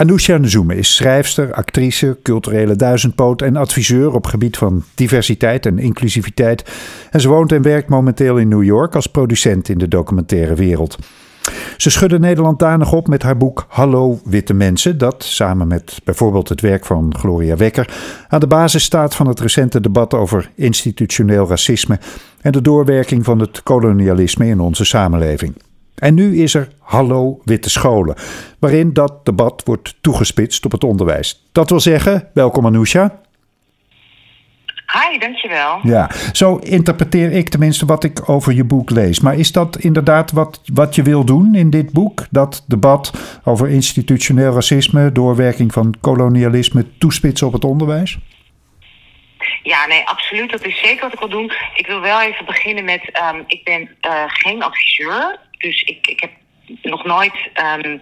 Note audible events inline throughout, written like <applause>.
Anousha Nzume is schrijfster, actrice, culturele duizendpoot en adviseur op gebied van diversiteit en inclusiviteit. En ze woont en werkt momenteel in New York als producent in de documentaire wereld. Ze schudde Nederland danig op met haar boek Hallo Witte Mensen, dat samen met bijvoorbeeld het werk van Gloria Wekker aan de basis staat van het recente debat over institutioneel racisme en de doorwerking van het kolonialisme in onze samenleving. En nu is er Hallo Witte Scholen, waarin dat debat wordt toegespitst op het onderwijs. Dat wil zeggen, welkom Anousha. Hi, dankjewel. Ja, zo interpreteer ik tenminste wat ik over je boek lees. Maar is dat inderdaad wat, wat je wil doen in dit boek? Dat debat over institutioneel racisme, doorwerking van kolonialisme, toespitsen op het onderwijs? Ja, nee, absoluut. Dat is zeker wat ik wil doen. Ik wil wel even beginnen met, um, ik ben uh, geen adviseur. Dus ik, ik heb nog nooit um,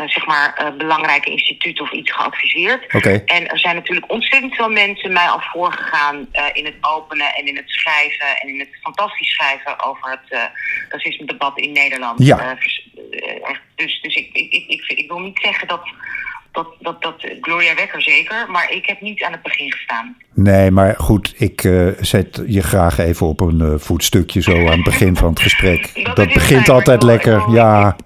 uh, zeg maar uh, belangrijke instituut of iets geadviseerd. Okay. En er zijn natuurlijk ontzettend veel mensen mij al voorgegaan uh, in het openen en in het schrijven en in het fantastisch schrijven over het racisme-debat in Nederland. Ja. dus dus ik, ik, ik, ik, ik wil niet zeggen dat dat, dat, dat Gloria Wekker zeker, maar ik heb niet aan het begin gestaan. Nee, maar goed, ik uh, zet je graag even op een uh, voetstukje zo aan het begin van het gesprek. <laughs> dat, dat begint fijn, altijd wil, lekker, wil, ja.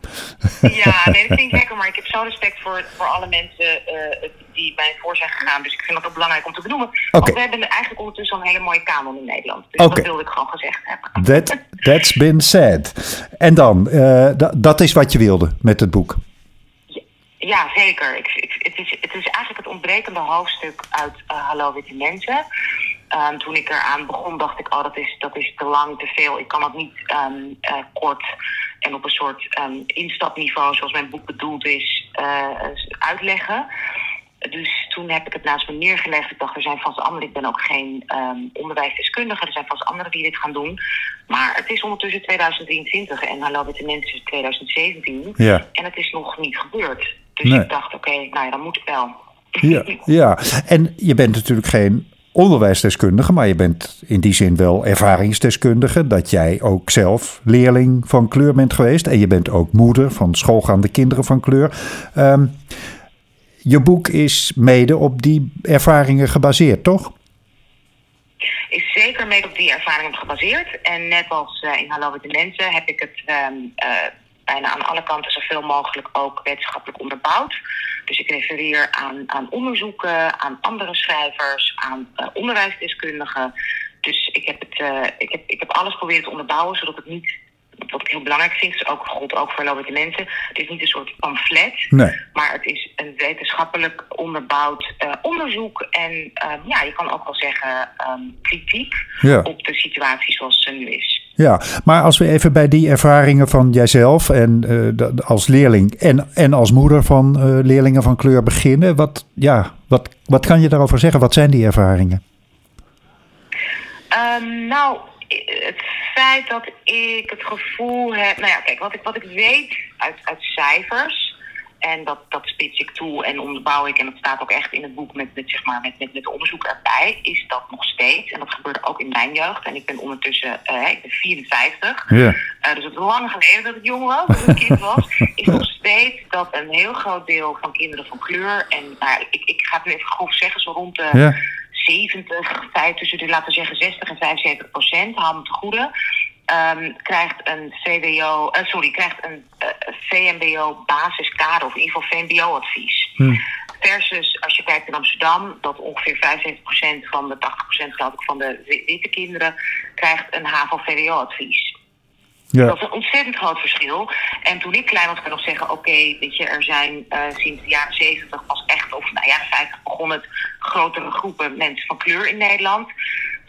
ja, nee, dat vind ik lekker, maar ik heb zo respect voor, voor alle mensen uh, die mij voor zijn gegaan. Dus ik vind dat ook belangrijk om te benoemen. Okay. Want we hebben eigenlijk ondertussen al een hele mooie kanon in Nederland. Dus okay. dat wilde ik gewoon gezegd hebben. That, that's been said. En dan, dat is wat je wilde met het boek. Ja, zeker. Ik, ik, het, is, het is eigenlijk het ontbrekende hoofdstuk uit uh, Hallo Witte Mensen. Um, toen ik eraan begon, dacht ik, oh, dat is, dat is te lang, te veel. Ik kan dat niet um, uh, kort en op een soort um, instapniveau, zoals mijn boek bedoeld is, uh, uitleggen. Dus toen heb ik het naast me neergelegd. Ik dacht, er zijn vast anderen. Ik ben ook geen um, onderwijsdeskundige. Er zijn vast anderen die dit gaan doen. Maar het is ondertussen 2023 en Hallo Witte Mensen is 2017. Ja. En het is nog niet gebeurd. Dus nee. ik dacht, oké, okay, nou ja, dan moet ik wel. Ja, <laughs> ja, en je bent natuurlijk geen onderwijsdeskundige, maar je bent in die zin wel ervaringsdeskundige. Dat jij ook zelf leerling van kleur bent geweest. En je bent ook moeder van schoolgaande kinderen van kleur. Um, je boek is mede op die ervaringen gebaseerd, toch? Is zeker mede op die ervaringen gebaseerd. En net als uh, in Hallo met de Mensen heb ik het um, uh, bijna aan alle kanten zoveel mogelijk ook wetenschappelijk onderbouwd. Dus ik refereer aan, aan onderzoeken, aan andere schrijvers, aan uh, onderwijsdeskundigen. Dus ik heb, het, uh, ik, heb, ik heb alles proberen te onderbouwen, zodat het niet wat ik heel belangrijk vind, is ook goed ook voor lobbyte mensen. Het is niet een soort pamflet, nee. maar het is een wetenschappelijk onderbouwd uh, onderzoek. En uh, ja, je kan ook wel zeggen um, kritiek ja. op de situatie zoals ze nu is. Ja, maar als we even bij die ervaringen van jijzelf en uh, als leerling en, en als moeder van uh, leerlingen van kleur beginnen, wat, ja, wat, wat kan je daarover zeggen? Wat zijn die ervaringen? Um, nou, het feit dat ik het gevoel heb. Nou ja, kijk, wat ik, wat ik weet uit, uit cijfers. En dat, dat spits ik toe en onderbouw ik. En dat staat ook echt in het boek met, met, zeg maar, met, met, met onderzoek erbij. Is dat nog steeds. En dat gebeurde ook in mijn jeugd. En ik ben ondertussen uh, ik ben 54. Ja. Uh, dus het is lang geleden dat ik jong was, dat ik kind was. <laughs> Is nog steeds dat een heel groot deel van kinderen van kleur. En nou, ik, ik ga het nu even grof zeggen, zo rond de. Ja. 70, 5, tussen de, laten we zeggen 60 en 75 procent, haal me te goede, um, krijgt een VWO, uh, sorry, krijgt een uh, VMBO basiskader of in ieder geval VMBO advies. Hm. Versus als je kijkt in Amsterdam, dat ongeveer 75% van de 80% geloof ik van de witte kinderen krijgt een HAVO-VWO advies. Ja. Dat is een ontzettend groot verschil. En toen ik klein was, kan ik nog zeggen: oké, okay, weet je, er zijn uh, sinds de jaren 70 pas echt, of nou, jaren 50 begon het grotere groepen mensen van kleur in Nederland.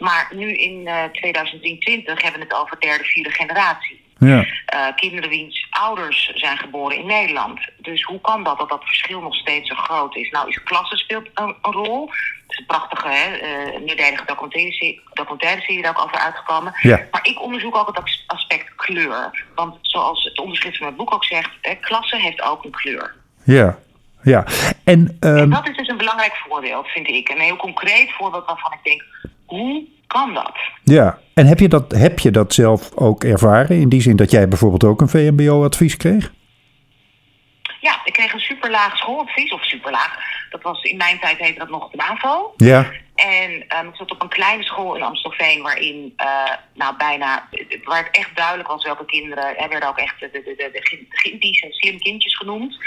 Maar nu in uh, 2020 hebben we het over derde, vierde generatie. Ja. Uh, kinderen wiens ouders zijn geboren in Nederland. Dus hoe kan dat, dat dat verschil nog steeds zo groot is? Nou, is klasse speelt een, een rol. Het is een prachtige, hè, uh, meerdelige documentaire, documentaire serie daar ook over uitgekomen. Ja. Maar ik onderzoek ook het aspect kleur. Want zoals het onderschrift van het boek ook zegt, hè, klasse heeft ook een kleur. Ja, ja. En, um... en dat is dus een belangrijk voorbeeld, vind ik. Een heel concreet voorbeeld waarvan ik denk, hoe kan dat. Ja, en heb je dat, heb je dat zelf ook ervaren? In die zin dat jij bijvoorbeeld ook een VMBO-advies kreeg? Ja, ik kreeg een superlaag schooladvies, of superlaag. Dat was in mijn tijd heette dat nog de MAVO. Ja. En um, ik zat op een kleine school in Amstelveen, waarin uh, nou bijna, waar het echt duidelijk was welke kinderen, er werden ook echt de, de, de, de ginties en slim kindjes genoemd.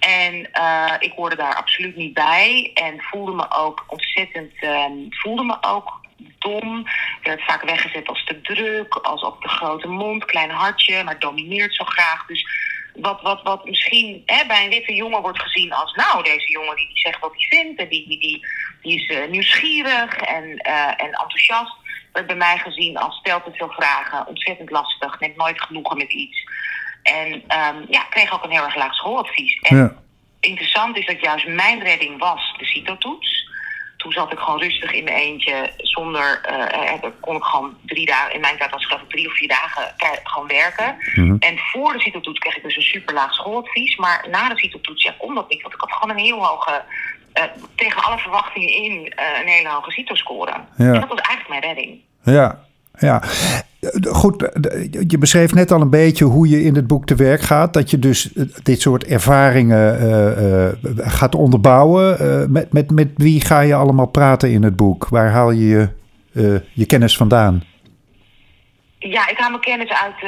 En uh, ik hoorde daar absoluut niet bij en voelde me ook ontzettend, um, voelde me ook dom. Werd vaak weggezet als te druk, als op de grote mond, klein hartje, maar domineert zo graag. Dus wat, wat, wat misschien hè, bij een witte jongen wordt gezien als... nou, deze jongen die, die zegt wat hij vindt en die, die, die, die is uh, nieuwsgierig en, uh, en enthousiast... werd bij mij gezien als stelt te veel vragen, ontzettend lastig, neemt nooit genoegen met iets. En um, ja, kreeg ook een heel erg laag schooladvies. En ja. interessant is dat juist mijn redding was de CITO-toets toen zat ik gewoon rustig in mijn eentje. Zonder, uh, kon ik gewoon drie dagen, in mijn tijd was geloof ik drie of vier dagen gewoon werken. Mhm. En voor de CITO-toets kreeg ik dus een super laag schooladvies. Maar na de CITO-toets, ja, kon dat niet. Want ik had gewoon een heel hoge, uh, tegen alle verwachtingen in, uh, een hele hoge CITO-score. Ja. En dat was eigenlijk mijn redding. Ja, ja. Goed, je beschreef net al een beetje hoe je in het boek te werk gaat. Dat je dus dit soort ervaringen gaat onderbouwen. Met, met, met wie ga je allemaal praten in het boek? Waar haal je je, kennis vandaan? Ja, ik haal mijn kennis uit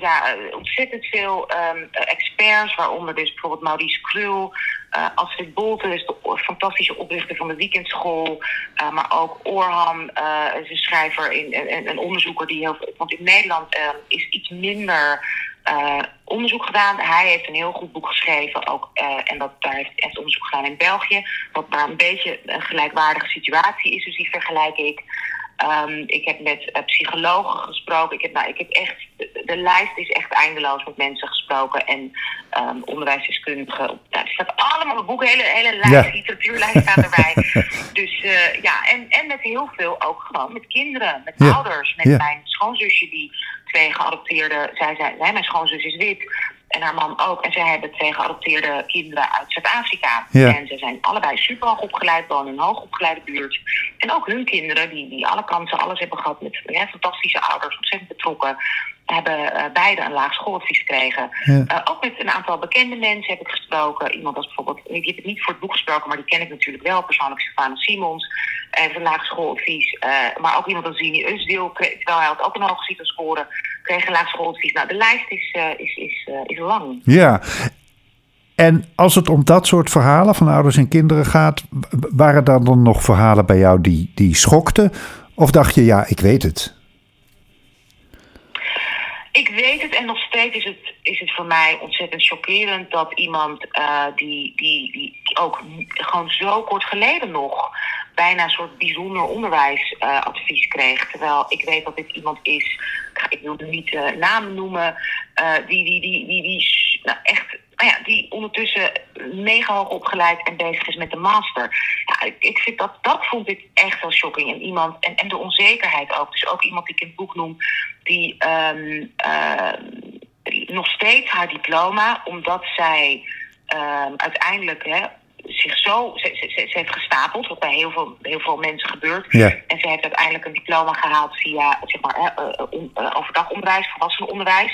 ja, ontzettend veel um, experts, waaronder dus bijvoorbeeld Maurice Krul, uh, Astrid Bolte is de fantastische oprichter van de weekendschool, uh, maar ook Orhan is een schrijver en een, onderzoeker die heel veel, want in Nederland is iets minder onderzoek gedaan. Hij heeft een heel goed boek geschreven, ook, en dat, daar heeft, heeft onderzoek gedaan in België, wat waar een beetje een gelijkwaardige situatie is, dus die vergelijk ik. Um, ik heb met uh, psychologen gesproken. Ik heb, nou, ik heb echt, de, de, lijst is echt eindeloos met mensen gesproken. En um, onderwijsdeskundigen. Nou, er staat allemaal een boek, hele, hele lijst, ja. literatuurlijst staat erbij. <laughs> dus uh, ja, en, en met heel veel ook gewoon met kinderen, met ja. ouders. Met Ja. mijn schoonzusje die twee geadopteerde, zij, zij, zij, mijn schoonzus is wit. En haar man ook. En zij hebben twee geadopteerde kinderen uit Zuid-Afrika. Ja. En ze zijn allebei super hoog opgeleid, wonen in een hoogopgeleide buurt. En ook hun kinderen, die, die alle kansen, alles hebben gehad met ja, fantastische ouders, ontzettend betrokken, hebben uh, beide een laag schooladvies gekregen. Ja. Uh, ook met een aantal bekende mensen heb ik gesproken. Iemand als bijvoorbeeld, die heb ik niet voor het boek gesproken, maar die ken ik natuurlijk wel persoonlijk, Stefano Simons. Hij heeft een laag schooladvies. Uh, maar ook iemand als Zini Usdeel, terwijl hij had ook een hoge CITO-score, schooladvies. Nou, de lijst is, is, is, is lang. Ja. En als het om dat soort verhalen van ouders en kinderen gaat, waren er dan nog verhalen bij jou die, die schokten? Of dacht je, ja, ik weet het? Ik weet het en nog steeds is het, is het voor mij ontzettend chockerend dat iemand uh, die, die, die ook gewoon zo kort geleden nog bijna een soort bijzonder onderwijsadvies uh, kreeg. Terwijl ik weet dat dit iemand is, ik wil hem niet uh, namen noemen, uh, die, die, die, die, die nou echt, nou ja, die ondertussen mega hoog opgeleid en bezig is met de master. Ik, ik vind dat, dat vond ik echt wel shocking. En iemand, en, en de onzekerheid ook. Dus ook iemand die ik in het boek noem, die um, nog steeds haar diploma, omdat zij um, uiteindelijk hè, zich zo. Ze, ze, ze, heeft gestapeld, wat bij heel veel, heel veel mensen gebeurt. Ja. En ze heeft uiteindelijk een diploma gehaald via zeg maar, uh, uh, overdagonderwijs, volwassenenonderwijs.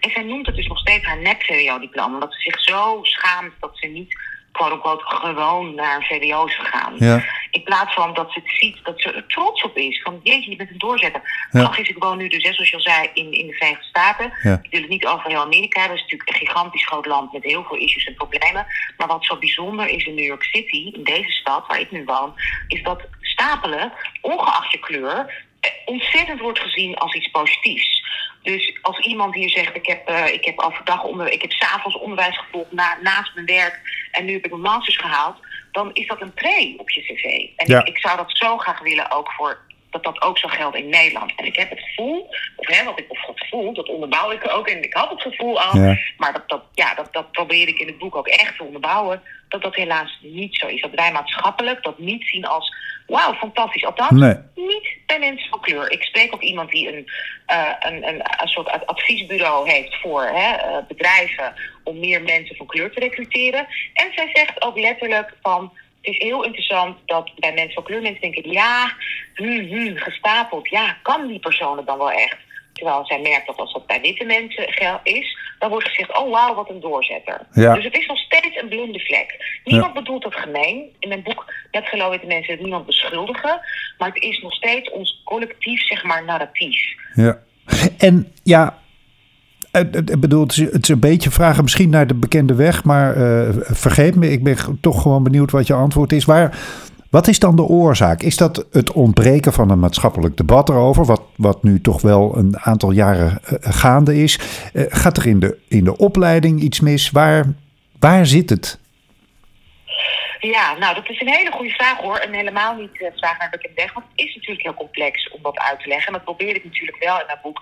En zij noemt het dus nog steeds haar nep-VWO-diploma. Omdat ze zich zo schaamt dat ze niet quote-unquote gewoon naar een VWO is gegaan. Ja. In plaats van dat ze het ziet, dat ze er trots op is. Van jeetje, je bent een doorzetter. Ja. Is ik woon nu dus, hè, zoals je al zei, in, in de Verenigde Staten. Ja. Ik wil het niet over heel Amerika. Het is natuurlijk een gigantisch groot land met heel veel issues en problemen. Maar wat zo bijzonder is in New York City, in deze stad waar ik nu woon, is dat stapelen, ongeacht je kleur, ontzettend wordt gezien als iets positiefs. Dus als iemand hier zegt, ik heb, uh, ik heb overdag onder, ik heb s'avonds onderwijs gevolgd na, naast mijn werk en nu heb ik mijn masters gehaald, dan is dat een pre op je cv. En Ja. ik, ik zou dat zo graag willen ook voor dat dat ook zo geldt in Nederland. En ik heb het gevoel, of hè, wat ik of het gevoel, dat onderbouw ik ook en ik had het gevoel al, Ja. maar dat, dat, ja, dat, dat probeer ik in het boek ook echt te onderbouwen, dat dat helaas niet zo is. Dat wij maatschappelijk dat niet zien als, wauw, fantastisch. Althans, Nee. niet bij mensen van kleur. Ik spreek ook iemand die een, uh, een, een, een soort ad- adviesbureau heeft voor hè, uh, bedrijven om meer mensen van kleur te recruteren. En zij zegt ook letterlijk van is heel interessant dat bij mensen van kleur mensen denken, ja, hmm, hmm, gestapeld, ja, kan die persoon het dan wel echt? Terwijl zij merkt dat als dat bij witte mensen is, dan wordt gezegd: oh wauw, wat een doorzetter. Dus het is nog steeds een blinde vlek. Niemand bedoelt het gemeen. In mijn boek Net geloof witte mensen het niemand beschuldigen. Maar het is nog steeds ons collectief, zeg maar, narratief. Ja. En ja, ik bedoel, het is een beetje vragen misschien naar de bekende weg, maar uh, vergeet me, ik ben toch gewoon benieuwd wat je antwoord is. Waar, wat is dan de oorzaak? Is dat het ontbreken van een maatschappelijk debat erover, wat, wat nu toch wel een aantal jaren uh, gaande is? Uh, gaat er in de, in de opleiding iets mis? Waar, waar zit het? Ja, nou, dat is een hele goede vraag hoor. En helemaal niet uh, vraag naar bekend weg. Want het is natuurlijk heel complex om dat uit te leggen. En dat probeer ik natuurlijk wel in mijn boek.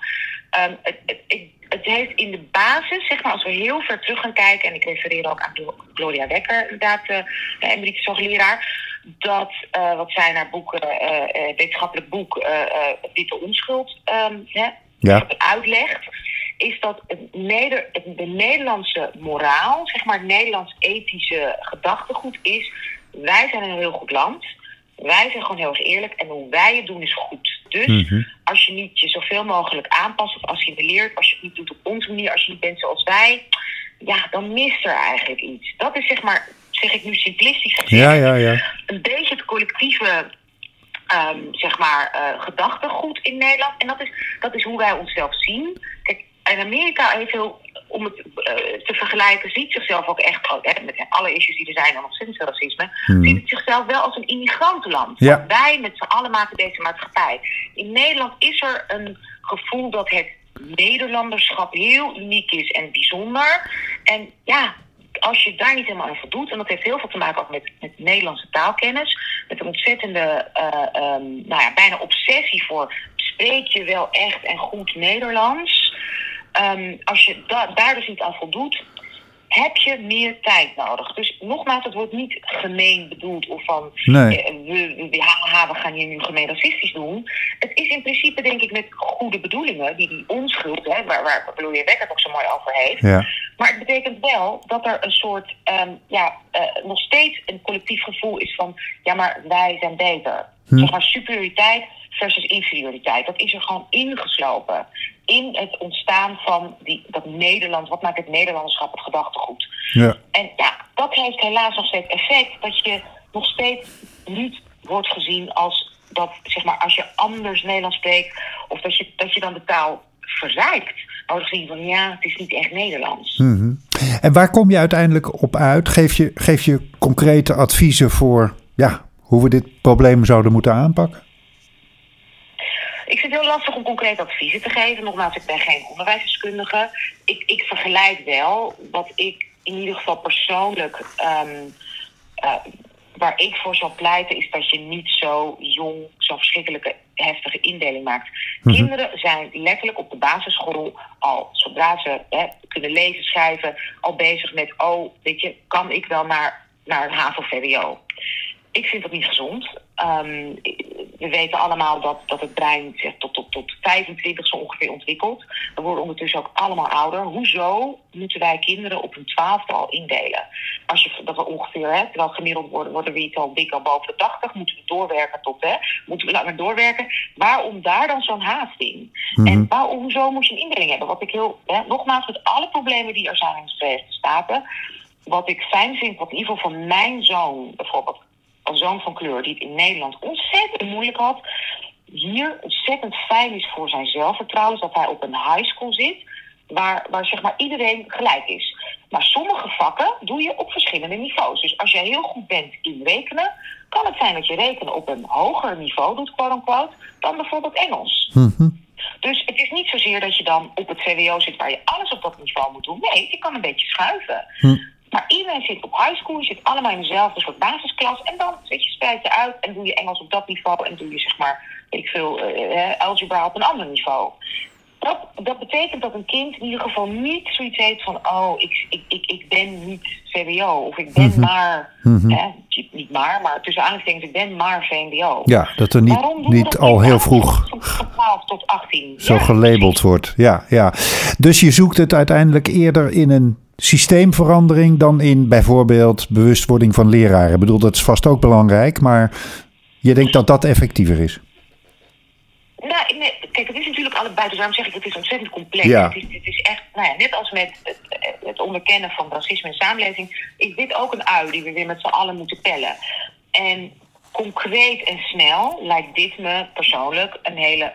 Um, het, het, het, heeft in de basis, zeg maar, als we heel ver terug gaan kijken. En ik refereer ook aan Gloria Wekker, inderdaad, uh, emeritus hoogleraar dat uh, wat zij naar boek, uh, wetenschappelijk boek Witte Onschuld um, ja. uitlegt, is dat het Neder de Nederlandse moraal, zeg maar het Nederlands ethische gedachtegoed is, wij zijn een heel goed land. Wij zijn gewoon heel erg eerlijk en hoe wij het doen is goed. Dus mhm. als je niet je zoveel mogelijk aanpast of assimileert, als je het niet doet op onze manier, als je niet bent zoals wij, ja, dan mist er eigenlijk iets. Dat is zeg maar zeg ik nu simplistisch gezegd, ja, ja, ja. een beetje het collectieve um, zeg maar, uh, gedachtegoed in Nederland. En dat is, dat is hoe wij onszelf zien. Kijk, in Amerika heeft heel, om het uh, te vergelijken, ziet zichzelf ook echt, hè, met alle issues die er zijn, en steeds racisme, hmm. ziet het zichzelf wel als een immigrantenland. Ja. Wij met z'n allen maken deze maatschappij. In Nederland is er een gevoel dat het Nederlanderschap heel uniek is en bijzonder. En ja, als je daar niet helemaal aan voldoet, en dat heeft heel veel te maken ook met, met Nederlandse taalkennis, met een ontzettende, uh, um, nou ja, bijna obsessie voor spreek je wel echt en goed Nederlands. Um, als je da daar dus niet aan voldoet, heb je meer tijd nodig. Dus nogmaals, het wordt niet gemeen bedoeld of van nee. eh, we, we, we, gaan hier nu gemeen racistisch doen. Het is in principe denk ik met goede bedoelingen, die die onschuld, hè, waar, waar Wekker het ook zo mooi over heeft. Ja. Maar het betekent wel dat er een soort, um, ja, uh, nog steeds een collectief gevoel is van, ja maar wij zijn beter. Hm. Zeg maar superioriteit versus inferioriteit. Dat is er gewoon ingeslopen in het ontstaan van die, dat Nederland. Wat maakt het Nederlanderschap het gedachtegoed? Ja. En ja, dat heeft helaas nog steeds effect dat je nog steeds niet wordt gezien als dat, zeg maar, als je anders Nederlands spreekt, of dat je, dat je dan de taal verrijkt. Dan wordt gezien van ja, het is niet echt Nederlands. Mm -hmm. En waar kom je uiteindelijk op uit? Geef je, geef je concrete adviezen voor ja, hoe we dit probleem zouden moeten aanpakken? Ik vind het heel lastig om concreet adviezen te geven. Nogmaals, ik ben geen onderwijsdeskundige. Ik, ik vergelijk wel wat ik in ieder geval persoonlijk. Um, uh, waar ik voor zou pleiten, is dat je niet zo jong, zo verschrikkelijke heftige indeling maakt. Mhm. Kinderen zijn letterlijk op de basisschool al, zodra ze hè, kunnen lezen, schrijven, al bezig met: oh, weet je, kan ik wel naar, naar het HAVO-VWO? Ik vind dat niet gezond. Um, we weten allemaal dat, dat het brein zich tot, tot, tot 25 zo ongeveer ontwikkelt. We worden ondertussen ook allemaal ouder. Hoezo moeten wij kinderen op een twaalfde al indelen? Als je dat we ongeveer, hè, terwijl gemiddeld worden, worden we iets al dik al boven de 80, moeten we doorwerken tot, hè, moeten we langer doorwerken. Waarom daar dan zo'n haast in? Mm -hmm. En waarom, hoezo moet je een indeling hebben? Wat ik heel, hè, nogmaals, met alle problemen die er zijn in de Verenigde Staten, wat ik fijn vind, wat in ieder geval van mijn zoon bijvoorbeeld een zoon van kleur die het in Nederland ontzettend moeilijk had, hier ontzettend fijn is voor zijn zelfvertrouwen, dat hij op een high school zit, waar, waar zeg maar iedereen gelijk is. Maar sommige vakken doe je op verschillende niveaus. Dus als je heel goed bent in rekenen, kan het zijn dat je rekenen op een hoger niveau doet, quote unquote, dan bijvoorbeeld Engels. Mm -hmm. Dus het is niet zozeer dat je dan op het VWO zit waar je alles op dat niveau moet doen. Nee, je kan een beetje schuiven. Hm. Maar iedereen zit op high school, je zit allemaal in dezelfde soort basisklas. En dan zit je spreid je uit en doe je Engels op dat niveau. En doe je zeg maar, weet ik veel, uh, algebra op een ander niveau. Dat, dat betekent dat een kind in ieder geval niet zoiets heeft van... oh, ik, ik, ik, ik ben niet VWO of ik ben mm -hmm. maar... Mm -hmm. hè, niet maar, maar tussen aanhalingstekens, ik ben maar VMBO. Ja, dat er niet, niet al heel vroeg... Van 12 tot 18. Zo ja, gelabeld wordt, ja, ja. Dus je zoekt het uiteindelijk eerder in een systeemverandering dan in bijvoorbeeld bewustwording van leraren? Ik bedoel, dat is vast ook belangrijk, maar je denkt dat dat effectiever is? Nou, nee, kijk, het is natuurlijk allebei. Dus daarom zeg ik, het is ontzettend complex. Ja. Het, is, het is echt, nou ja, net als met het, het onderkennen van racisme in de samenleving, is dit ook een ui die we weer met z'n allen moeten pellen. En concreet en snel lijkt dit me persoonlijk een hele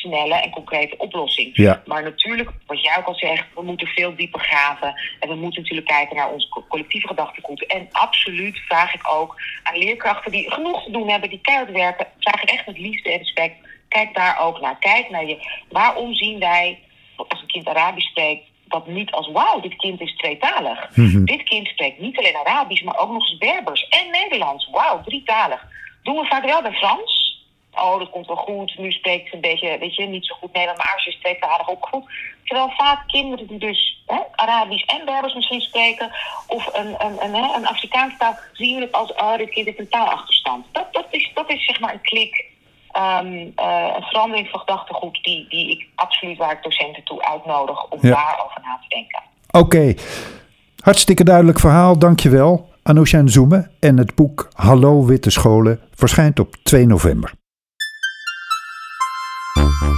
snelle en concrete oplossing. Ja. Maar natuurlijk, wat jij ook al zegt, we moeten veel dieper graven. En we moeten natuurlijk kijken naar ons co- collectieve gedachtegoed. En absoluut vraag ik ook aan leerkrachten die genoeg te doen hebben, die keihard werken, vraag ik echt met liefde en respect. Kijk daar ook naar. Kijk naar je. Waarom zien wij, als een kind Arabisch spreekt, dat niet als wauw, dit kind is tweetalig. Dit kind spreekt niet alleen Arabisch, maar ook nog eens Berbers en Nederlands. Wauw, drietalig. Doen we vaak wel bij Frans. Oh, dat komt wel goed. Nu spreekt ze een beetje, weet je, niet zo goed Nederlands, maar ze is tweetalig opgevoed. Terwijl vaak kinderen die dus hè, Arabisch en Berbers misschien spreken, of een, een, een, hè, een Afrikaanse taal, zien we het als, oh, dit kind heeft een taalachterstand. Dat, dat, is, dat is zeg maar een klik, ehm, eh, een verandering van gedachtegoed die, die ik absoluut waar ik docenten toe uitnodig om Ja. daarover na te denken. Oké, hartstikke duidelijk verhaal, dankjewel. Anousha Nzoeme en het boek Hallo Witte Scholen verschijnt op 2 november.